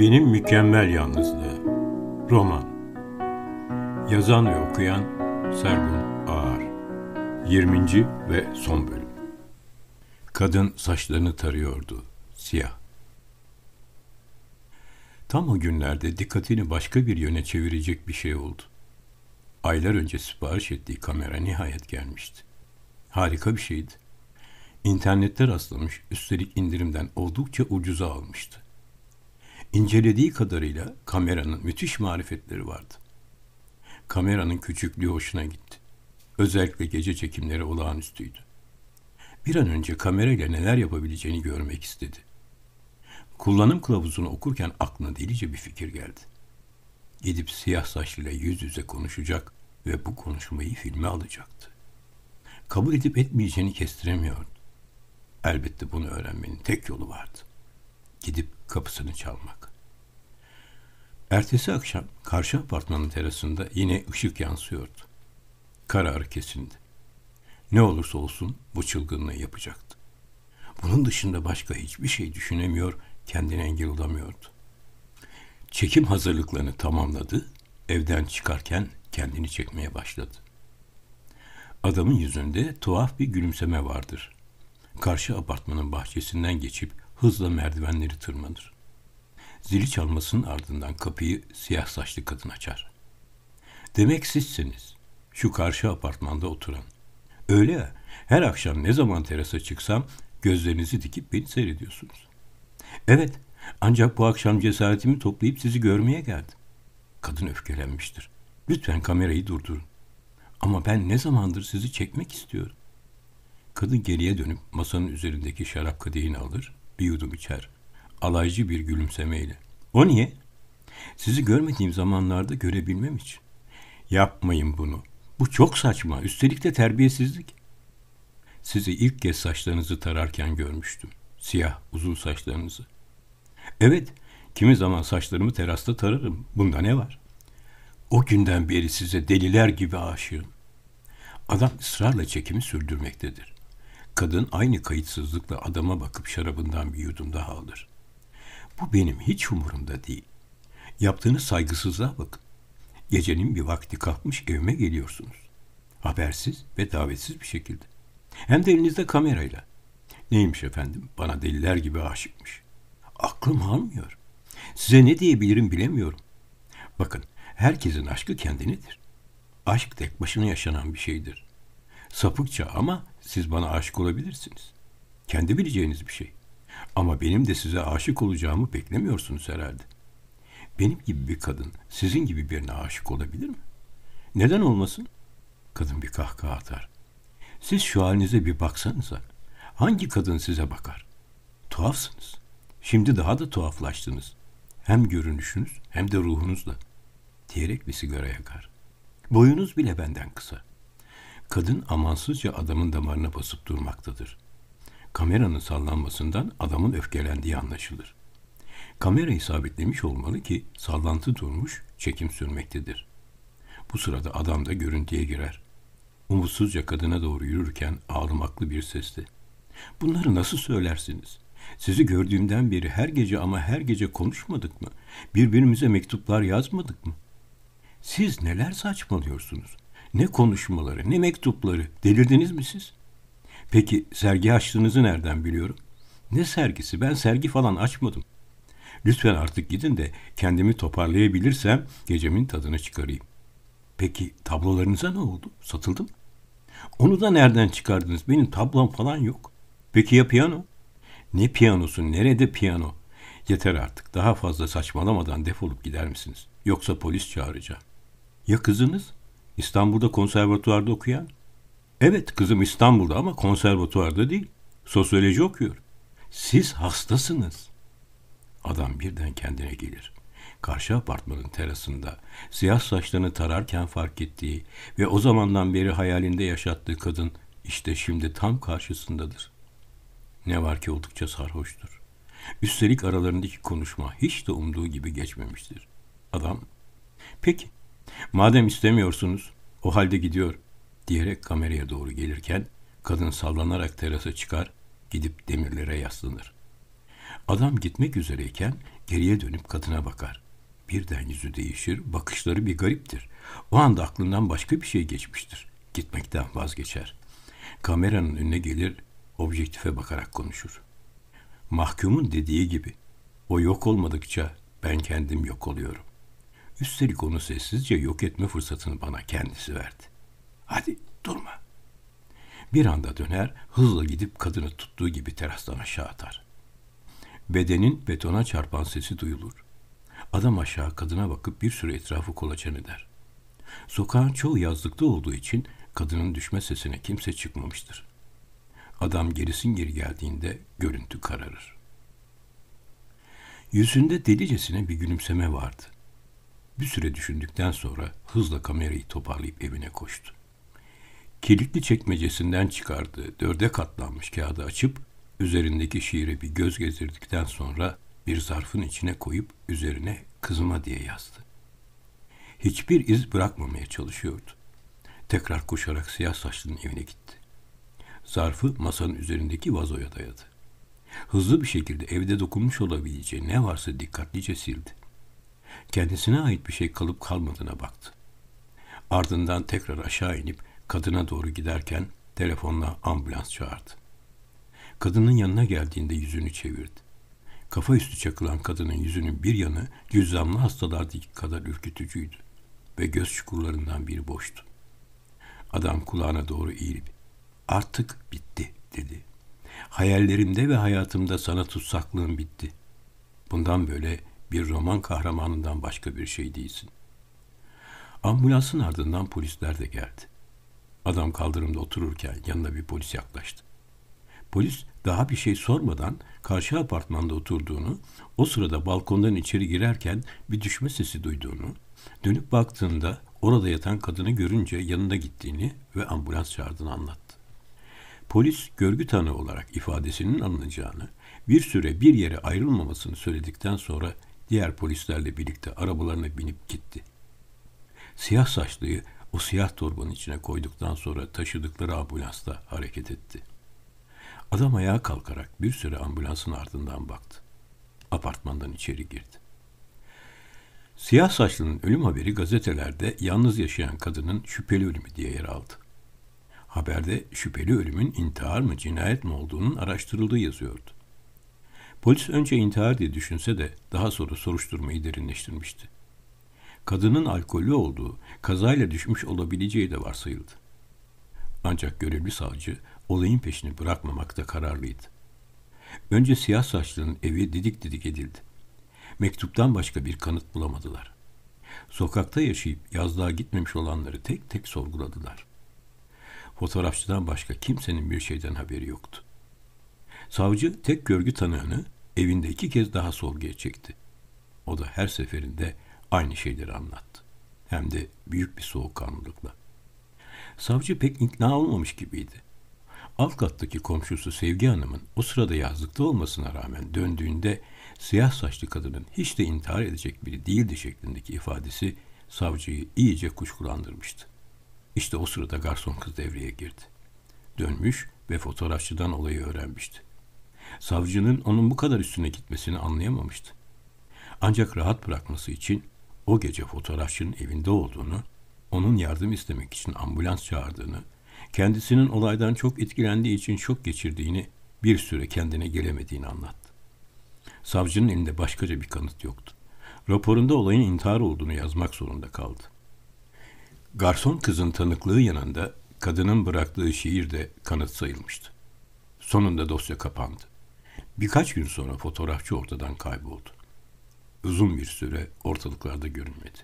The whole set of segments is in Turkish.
Benim Mükemmel Yalnızlığı Roman Yazan ve okuyan Sergun Ağar 20. ve son bölüm Kadın saçlarını tarıyordu. Siyah. Tam o günlerde dikkatini başka bir yöne çevirecek bir şey oldu. Aylar önce sipariş ettiği kamera nihayet gelmişti. Harika bir şeydi. İnternette rastlamış, üstelik indirimden oldukça ucuza almıştı. İncelediği kadarıyla kameranın müthiş marifetleri vardı. Kameranın küçüklüğü hoşuna gitti. Özellikle gece çekimleri olağanüstüydü. Bir an önce kamerayla neler yapabileceğini görmek istedi. Kullanım kılavuzunu okurken aklına delice bir fikir geldi. Gidip siyah saçlıyla yüz yüze konuşacak ve bu konuşmayı filme alacaktı. Kabul edip etmeyeceğini kestiremiyordu. Elbette bunu öğrenmenin tek yolu vardı. Gidip kapısını çalmak. Ertesi akşam karşı apartmanın terasında yine ışık yansıyordu. Kararı kesindi. Ne olursa olsun bu çılgınlığı yapacaktı. Bunun dışında başka hiçbir şey düşünemiyor, kendine engel olamıyordu. Çekim hazırlıklarını tamamladı, evden çıkarken kendini çekmeye başladı. Adamın yüzünde tuhaf bir gülümseme vardır. Karşı apartmanın bahçesinden geçip hızla merdivenleri tırmanır. Zili çalmasının ardından kapıyı siyah saçlı kadın açar. Demek sizsiniz. Şu karşı apartmanda oturan. Öyle ya, her akşam ne zaman terasa çıksam gözlerinizi dikip beni seyrediyorsunuz. Evet, ancak bu akşam cesaretimi toplayıp sizi görmeye geldim. Kadın öfkelenmiştir. Lütfen kamerayı durdurun. Ama ben ne zamandır sizi çekmek istiyorum. Kadın geriye dönüp masanın üzerindeki şarap kadehini alır, bir yudum içer. Alaycı bir gülümsemeyle. O niye? Sizi görmediğim zamanlarda görebilmem için. Yapmayın bunu. Bu çok saçma. Üstelik de terbiyesizlik. Sizi ilk kez saçlarınızı tararken görmüştüm. Siyah, uzun saçlarınızı. Evet, kimi zaman saçlarımı terasta tararım. Bunda ne var? O günden beri size deliler gibi aşığım. Adam ısrarla çekimi sürdürmektedir. Kadın aynı kayıtsızlıkla adama bakıp şarabından bir yudum daha alır. Bu benim hiç umurumda değil. Yaptığınız saygısızlığa bakın. Gecenin bir vakti kalkmış evime geliyorsunuz. Habersiz ve davetsiz bir şekilde. Hem de elinizde kamerayla. Neymiş efendim? Bana deliler gibi aşıkmış. Aklım almıyor. Size ne diyebilirim bilemiyorum. Bakın, herkesin aşkı kendinedir. Aşk tek başına yaşanan bir şeydir. Sapıkça ama siz bana aşık olabilirsiniz. Kendi bileceğiniz bir şey. Ama benim de size aşık olacağımı beklemiyorsunuz herhalde. Benim gibi bir kadın sizin gibi birine aşık olabilir mi? Neden olmasın? Kadın bir kahkaha atar. Siz şu halinize bir baksanıza. Hangi kadın size bakar? Tuhafsınız. Şimdi daha da tuhaflaştınız. Hem görünüşünüz hem de ruhunuzla. Diyerek bir sigara yakar. Boyunuz bile benden kısa. Kadın amansızca adamın damarına basıp durmaktadır. Kameranın sallanmasından adamın öfkelendiği anlaşılır. Kamerayı sabitlemiş olmalı ki sallantı durmuş, çekim sürmektedir. Bu sırada adam da görüntüye girer. Umutsuzca kadına doğru yürürken ağlamaklı bir sesle. Bunları nasıl söylersiniz? Sizi gördüğümden beri her gece ama her gece konuşmadık mı? Birbirimize mektuplar yazmadık mı? Siz neler saçmalıyorsunuz? Ne konuşmaları, ne mektupları. Delirdiniz mi siz? Peki sergi açtığınızı nereden biliyorum? Ne sergisi? Ben sergi falan açmadım. Lütfen artık gidin de kendimi toparlayabilirsem gecemin tadını çıkarayım. Peki tablolarınıza ne oldu? Satıldı mı? Onu da nereden çıkardınız? Benim tablom falan yok. Peki ya piyano? Ne piyanosu? Nerede piyano? Yeter artık. Daha fazla saçmalamadan defolup gider misiniz? Yoksa polis çağıracağım. Ya kızınız? İstanbul'da konservatuvarda okuyan? Evet kızım İstanbul'da ama konservatuvarda değil. Sosyoloji okuyor. Siz hastasınız. Adam birden kendine gelir. Karşı apartmanın terasında siyah saçlarını tararken fark ettiği ve o zamandan beri hayalinde yaşattığı kadın işte şimdi tam karşısındadır. Ne var ki oldukça sarhoştur. Üstelik aralarındaki konuşma hiç de umduğu gibi geçmemiştir. Adam, peki madem istemiyorsunuz o halde gidiyor diyerek kameraya doğru gelirken kadın sallanarak terasa çıkar gidip demirlere yaslanır. Adam gitmek üzereyken Geriye dönüp kadına bakar. Birden yüzü değişir, bakışları bir gariptir. O anda aklından başka bir şey geçmiştir. Gitmekten vazgeçer. Kameranın önüne gelir, objektife bakarak konuşur. Mahkumun dediği gibi, o yok olmadıkça ben kendim yok oluyorum. Üstelik onu sessizce yok etme fırsatını bana kendisi verdi. Hadi durma. Bir anda döner, hızla gidip kadını tuttuğu gibi terastan aşağı atar. Bedenin betona çarpan sesi duyulur. Adam aşağı kadına bakıp bir süre etrafı kolaçan eder. Sokağın çoğu yazlıkta olduğu için kadının düşme sesine kimse çıkmamıştır. Adam gerisin geri geldiğinde görüntü kararır. Yüzünde delicesine bir gülümseme vardı. Bir süre düşündükten sonra hızla kamerayı toparlayıp evine koştu. Kilitli çekmecesinden çıkardığı dörde katlanmış kağıdı açıp üzerindeki şiire bir göz gezdirdikten sonra bir zarfın içine koyup üzerine kızıma diye yazdı. Hiçbir iz bırakmamaya çalışıyordu. Tekrar koşarak siyah saçlının evine gitti. Zarfı masanın üzerindeki vazoya dayadı. Hızlı bir şekilde evde dokunmuş olabileceği ne varsa dikkatlice sildi. Kendisine ait bir şey kalıp kalmadığına baktı. Ardından tekrar aşağı inip kadına doğru giderken telefonla ambulans çağırdı. Kadının yanına geldiğinde yüzünü çevirdi. Kafa üstü çakılan kadının yüzünün bir yanı cüzzamlı hastalardaki kadar ürkütücüydü ve göz çukurlarından biri boştu. Adam kulağına doğru eğilip artık bitti dedi. Hayallerimde ve hayatımda sana tutsaklığım bitti. Bundan böyle bir roman kahramanından başka bir şey değilsin. Ambulansın ardından polisler de geldi. Adam kaldırımda otururken yanına bir polis yaklaştı. Polis daha bir şey sormadan karşı apartmanda oturduğunu, o sırada balkondan içeri girerken bir düşme sesi duyduğunu, dönüp baktığında orada yatan kadını görünce yanında gittiğini ve ambulans çağırdığını anlattı. Polis görgü tanığı olarak ifadesinin alınacağını, bir süre bir yere ayrılmamasını söyledikten sonra diğer polislerle birlikte arabalarına binip gitti. Siyah saçlıyı o siyah torbanın içine koyduktan sonra taşıdıkları ambulansla hareket etti. Adam ayağa kalkarak bir süre ambulansın ardından baktı. Apartmandan içeri girdi. Siyah saçlının ölüm haberi gazetelerde yalnız yaşayan kadının şüpheli ölümü diye yer aldı. Haberde şüpheli ölümün intihar mı cinayet mi olduğunun araştırıldığı yazıyordu. Polis önce intihar diye düşünse de daha sonra soruşturmayı derinleştirmişti. Kadının alkollü olduğu, kazayla düşmüş olabileceği de varsayıldı. Ancak görevli savcı olayın peşini bırakmamakta kararlıydı. Önce siyah saçlının evi didik didik edildi. Mektuptan başka bir kanıt bulamadılar. Sokakta yaşayıp yazlığa gitmemiş olanları tek tek sorguladılar. Fotoğrafçıdan başka kimsenin bir şeyden haberi yoktu. Savcı tek görgü tanığını evinde iki kez daha sorguya çekti. O da her seferinde aynı şeyleri anlattı. Hem de büyük bir soğukkanlılıkla. Savcı pek ikna olmamış gibiydi. Alt kattaki komşusu Sevgi Hanım'ın o sırada yazlıkta olmasına rağmen döndüğünde siyah saçlı kadının hiç de intihar edecek biri değildi şeklindeki ifadesi savcıyı iyice kuşkulandırmıştı. İşte o sırada garson kız devreye girdi. Dönmüş ve fotoğrafçıdan olayı öğrenmişti. Savcının onun bu kadar üstüne gitmesini anlayamamıştı. Ancak rahat bırakması için o gece fotoğrafçının evinde olduğunu, onun yardım istemek için ambulans çağırdığını, kendisinin olaydan çok etkilendiği için şok geçirdiğini, bir süre kendine gelemediğini anlattı. Savcının elinde başkaca bir kanıt yoktu. Raporunda olayın intihar olduğunu yazmak zorunda kaldı. Garson kızın tanıklığı yanında kadının bıraktığı şiir de kanıt sayılmıştı. Sonunda dosya kapandı. Birkaç gün sonra fotoğrafçı ortadan kayboldu. Uzun bir süre ortalıklarda görünmedi.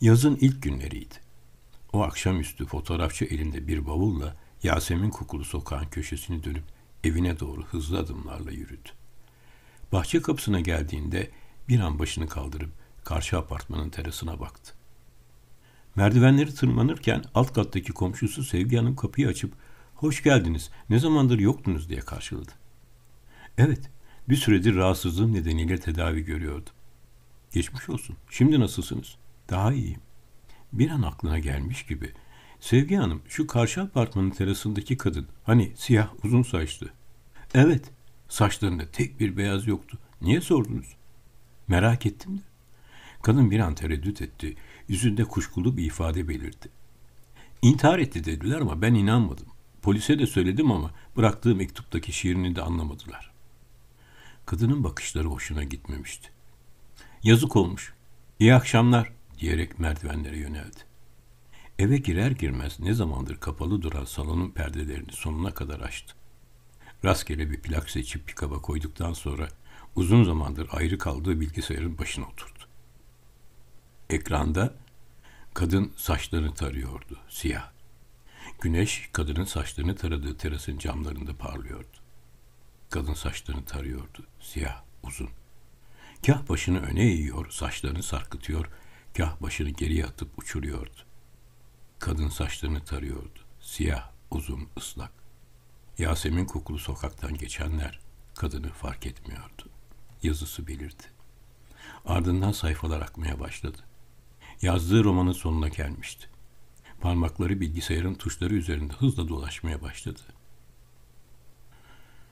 Yazın ilk günleriydi. O akşamüstü fotoğrafçı elinde bir bavulla Yasemin kokulu sokağın köşesini dönüp evine doğru hızlı adımlarla yürüdü. Bahçe kapısına geldiğinde bir an başını kaldırıp karşı apartmanın terasına baktı. Merdivenleri tırmanırken alt kattaki komşusu Sevgi Hanım kapıyı açıp ''Hoş geldiniz, ne zamandır yoktunuz?'' diye karşıladı. ''Evet, bir süredir rahatsızlığım nedeniyle tedavi görüyordum. Geçmiş olsun, şimdi nasılsınız?'' ''Daha iyiyim.'' Bir an aklına gelmiş gibi ''Sevgi Hanım, şu karşı apartmanın terasındaki kadın, hani siyah uzun saçlı.'' ''Evet, saçlarında tek bir beyaz yoktu, Niye sordunuz? Merak ettim de. Kadın bir an tereddüt etti. Yüzünde kuşkulu bir ifade belirdi. İntihar etti dediler ama ben inanmadım. Polise de söyledim ama bıraktığı mektuptaki şiirini de anlamadılar. Kadının bakışları hoşuna gitmemişti. Yazık olmuş. İyi akşamlar diyerek merdivenlere yöneldi. Eve girer girmez ne zamandır kapalı duran salonun perdelerini sonuna kadar açtı. Rastgele bir plak seçip pikaba koyduktan sonra uzun zamandır ayrı kaldığı bilgisayarın başına oturdu. Ekranda kadın saçlarını tarıyordu, siyah. Güneş kadının saçlarını taradığı terasın camlarında parlıyordu. Kadın saçlarını tarıyordu, siyah, uzun. Kah başını öne eğiyor, saçlarını sarkıtıyor, kah başını geriye atıp uçuruyordu. Kadın saçlarını tarıyordu, siyah, uzun, ıslak. Yasemin kokulu sokaktan geçenler kadını fark etmiyordu. Yazısı belirdi. Ardından sayfalar akmaya başladı. Yazdığı romanın sonuna gelmişti. Parmakları bilgisayarın tuşları üzerinde hızla dolaşmaya başladı.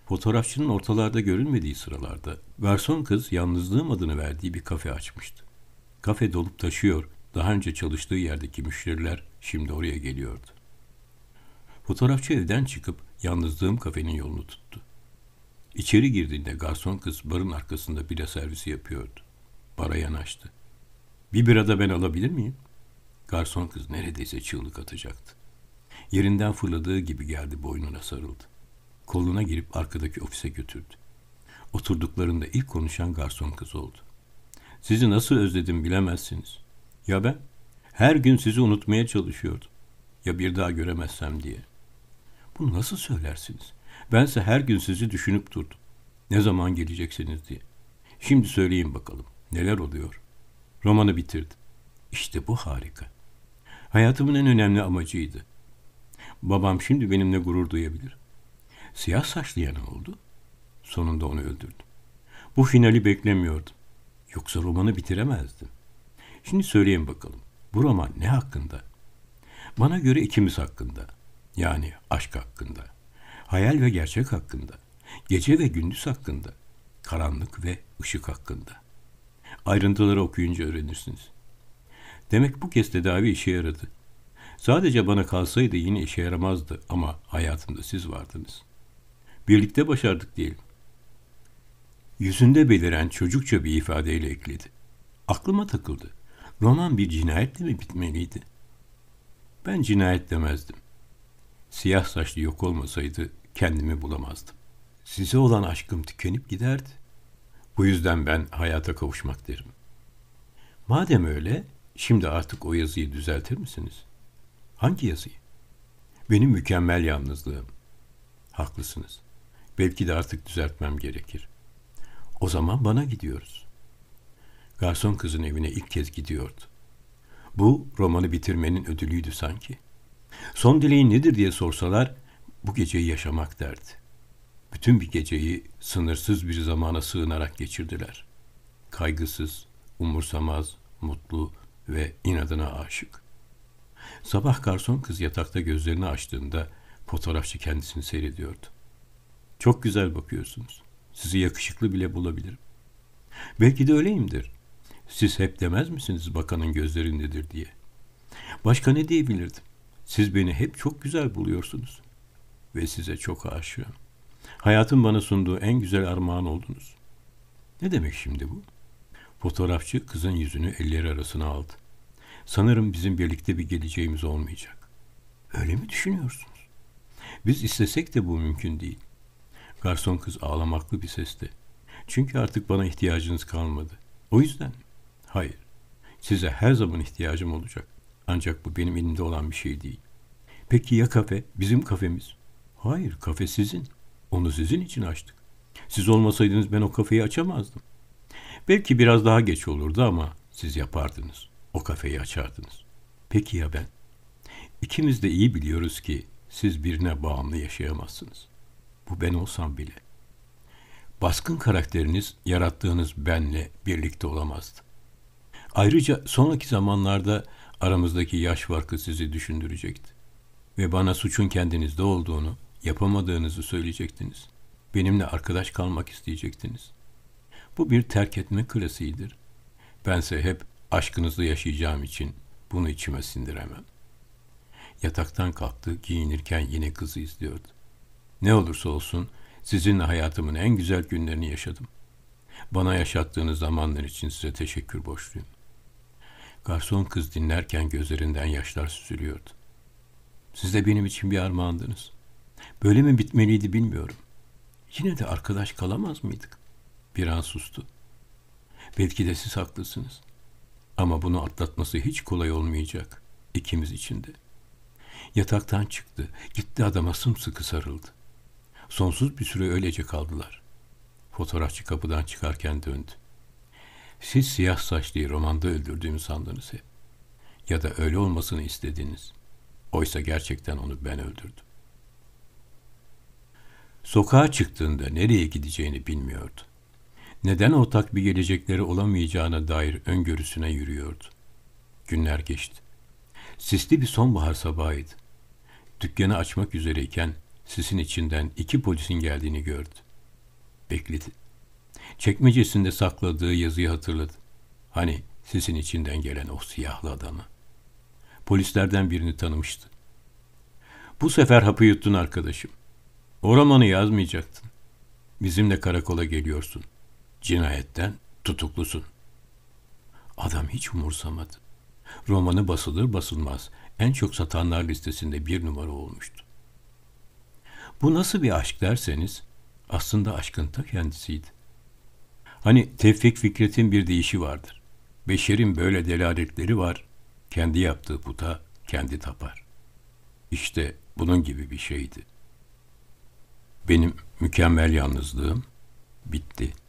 Fotoğrafçının ortalarda görünmediği sıralarda garson kız yalnızlığım adını verdiği bir kafe açmıştı. Kafe dolup taşıyor, daha önce çalıştığı yerdeki müşteriler şimdi oraya geliyordu. Fotoğrafçı evden çıkıp yalnızlığım kafenin yolunu tuttu. İçeri girdiğinde garson kız barın arkasında bira servisi yapıyordu. Bara yanaştı. Bir bira da ben alabilir miyim? Garson kız neredeyse çığlık atacaktı. Yerinden fırladığı gibi geldi boynuna sarıldı. Koluna girip arkadaki ofise götürdü. Oturduklarında ilk konuşan garson kız oldu. Sizi nasıl özledim bilemezsiniz. Ya ben? Her gün sizi unutmaya çalışıyordum. Ya bir daha göremezsem diye. Bunu nasıl söylersiniz? Bense her gün sizi düşünüp durdum. Ne zaman geleceksiniz diye. Şimdi söyleyin bakalım. Neler oluyor? Romanı bitirdim. İşte bu harika. Hayatımın en önemli amacıydı. Babam şimdi benimle gurur duyabilir. Siyah saçlı yana oldu. Sonunda onu öldürdüm. Bu finali beklemiyordum. Yoksa romanı bitiremezdim. Şimdi söyleyin bakalım. Bu roman ne hakkında? Bana göre ikimiz hakkında. Yani aşk hakkında. Hayal ve gerçek hakkında. Gece ve gündüz hakkında. Karanlık ve ışık hakkında. Ayrıntıları okuyunca öğrenirsiniz. Demek bu kez tedavi işe yaradı. Sadece bana kalsaydı yine işe yaramazdı ama hayatımda siz vardınız. Birlikte başardık diyelim. Yüzünde beliren çocukça bir ifadeyle ekledi. Aklıma takıldı. Roman bir cinayetle mi bitmeliydi? Ben cinayet demezdim. Siyah saçlı yok olmasaydı kendimi bulamazdım. Size olan aşkım tükenip giderdi. Bu yüzden ben hayata kavuşmak derim. Madem öyle, şimdi artık o yazıyı düzeltir misiniz? Hangi yazıyı? Benim mükemmel yalnızlığım. Haklısınız. Belki de artık düzeltmem gerekir. O zaman bana gidiyoruz. Garson kızın evine ilk kez gidiyordu. Bu romanı bitirmenin ödülüydü sanki. Son dileğin nedir diye sorsalar bu geceyi yaşamak derdi. Bütün bir geceyi sınırsız bir zamana sığınarak geçirdiler. Kaygısız, umursamaz, mutlu ve inadına aşık. Sabah garson kız yatakta gözlerini açtığında fotoğrafçı kendisini seyrediyordu. Çok güzel bakıyorsunuz. Sizi yakışıklı bile bulabilirim. Belki de öyleyimdir. Siz hep demez misiniz bakanın gözlerindedir diye. Başka ne diyebilirdim? Siz beni hep çok güzel buluyorsunuz. Ve size çok aşığım. Hayatın bana sunduğu en güzel armağan oldunuz. Ne demek şimdi bu? Fotoğrafçı kızın yüzünü elleri arasına aldı. Sanırım bizim birlikte bir geleceğimiz olmayacak. Öyle mi düşünüyorsunuz? Biz istesek de bu mümkün değil. Garson kız ağlamaklı bir sesle. Çünkü artık bana ihtiyacınız kalmadı. O yüzden Hayır. Size her zaman ihtiyacım olacak. Ancak bu benim elimde olan bir şey değil. Peki ya kafe? Bizim kafemiz. Hayır, kafe sizin. Onu sizin için açtık. Siz olmasaydınız ben o kafeyi açamazdım. Belki biraz daha geç olurdu ama siz yapardınız. O kafeyi açardınız. Peki ya ben? İkimiz de iyi biliyoruz ki siz birine bağımlı yaşayamazsınız. Bu ben olsam bile. Baskın karakteriniz yarattığınız benle birlikte olamazdı. Ayrıca sonraki zamanlarda aramızdaki yaş farkı sizi düşündürecekti. Ve bana suçun kendinizde olduğunu, yapamadığınızı söyleyecektiniz. Benimle arkadaş kalmak isteyecektiniz. Bu bir terk etme klasiğidir. Bense hep aşkınızla yaşayacağım için bunu içime sindiremem. Yataktan kalktı, giyinirken yine kızı izliyordu. Ne olursa olsun sizinle hayatımın en güzel günlerini yaşadım. Bana yaşattığınız zamanlar için size teşekkür borçluyum. Garson kız dinlerken gözlerinden yaşlar süzülüyordu. Siz de benim için bir armağandınız. Böyle mi bitmeliydi bilmiyorum. Yine de arkadaş kalamaz mıydık? Bir an sustu. Belki de siz haklısınız. Ama bunu atlatması hiç kolay olmayacak. ikimiz için de. Yataktan çıktı. Gitti adama sımsıkı sarıldı. Sonsuz bir süre öylece kaldılar. Fotoğrafçı kapıdan çıkarken döndü. Siz siyah saçlıyı romanda öldürdüğümü sandınız hep. Ya da öyle olmasını istediniz. Oysa gerçekten onu ben öldürdüm. Sokağa çıktığında nereye gideceğini bilmiyordu. Neden ortak bir gelecekleri olamayacağına dair öngörüsüne yürüyordu. Günler geçti. Sisli bir sonbahar sabahıydı. Dükkanı açmak üzereyken sisin içinden iki polisin geldiğini gördü. Bekledi. Çekmecesinde sakladığı yazıyı hatırladı. Hani sisin içinden gelen o siyahlı adamı. Polislerden birini tanımıştı. Bu sefer hapı yuttun arkadaşım. O romanı yazmayacaktın. Bizimle karakola geliyorsun. Cinayetten tutuklusun. Adam hiç umursamadı. Romanı basılır basılmaz en çok satanlar listesinde bir numara olmuştu. Bu nasıl bir aşk derseniz aslında aşkın ta kendisiydi. Hani Tevfik Fikret'in bir deyişi vardır. Beşerin böyle delaletleri var, kendi yaptığı puta kendi tapar. İşte bunun gibi bir şeydi. Benim mükemmel yalnızlığım bitti.''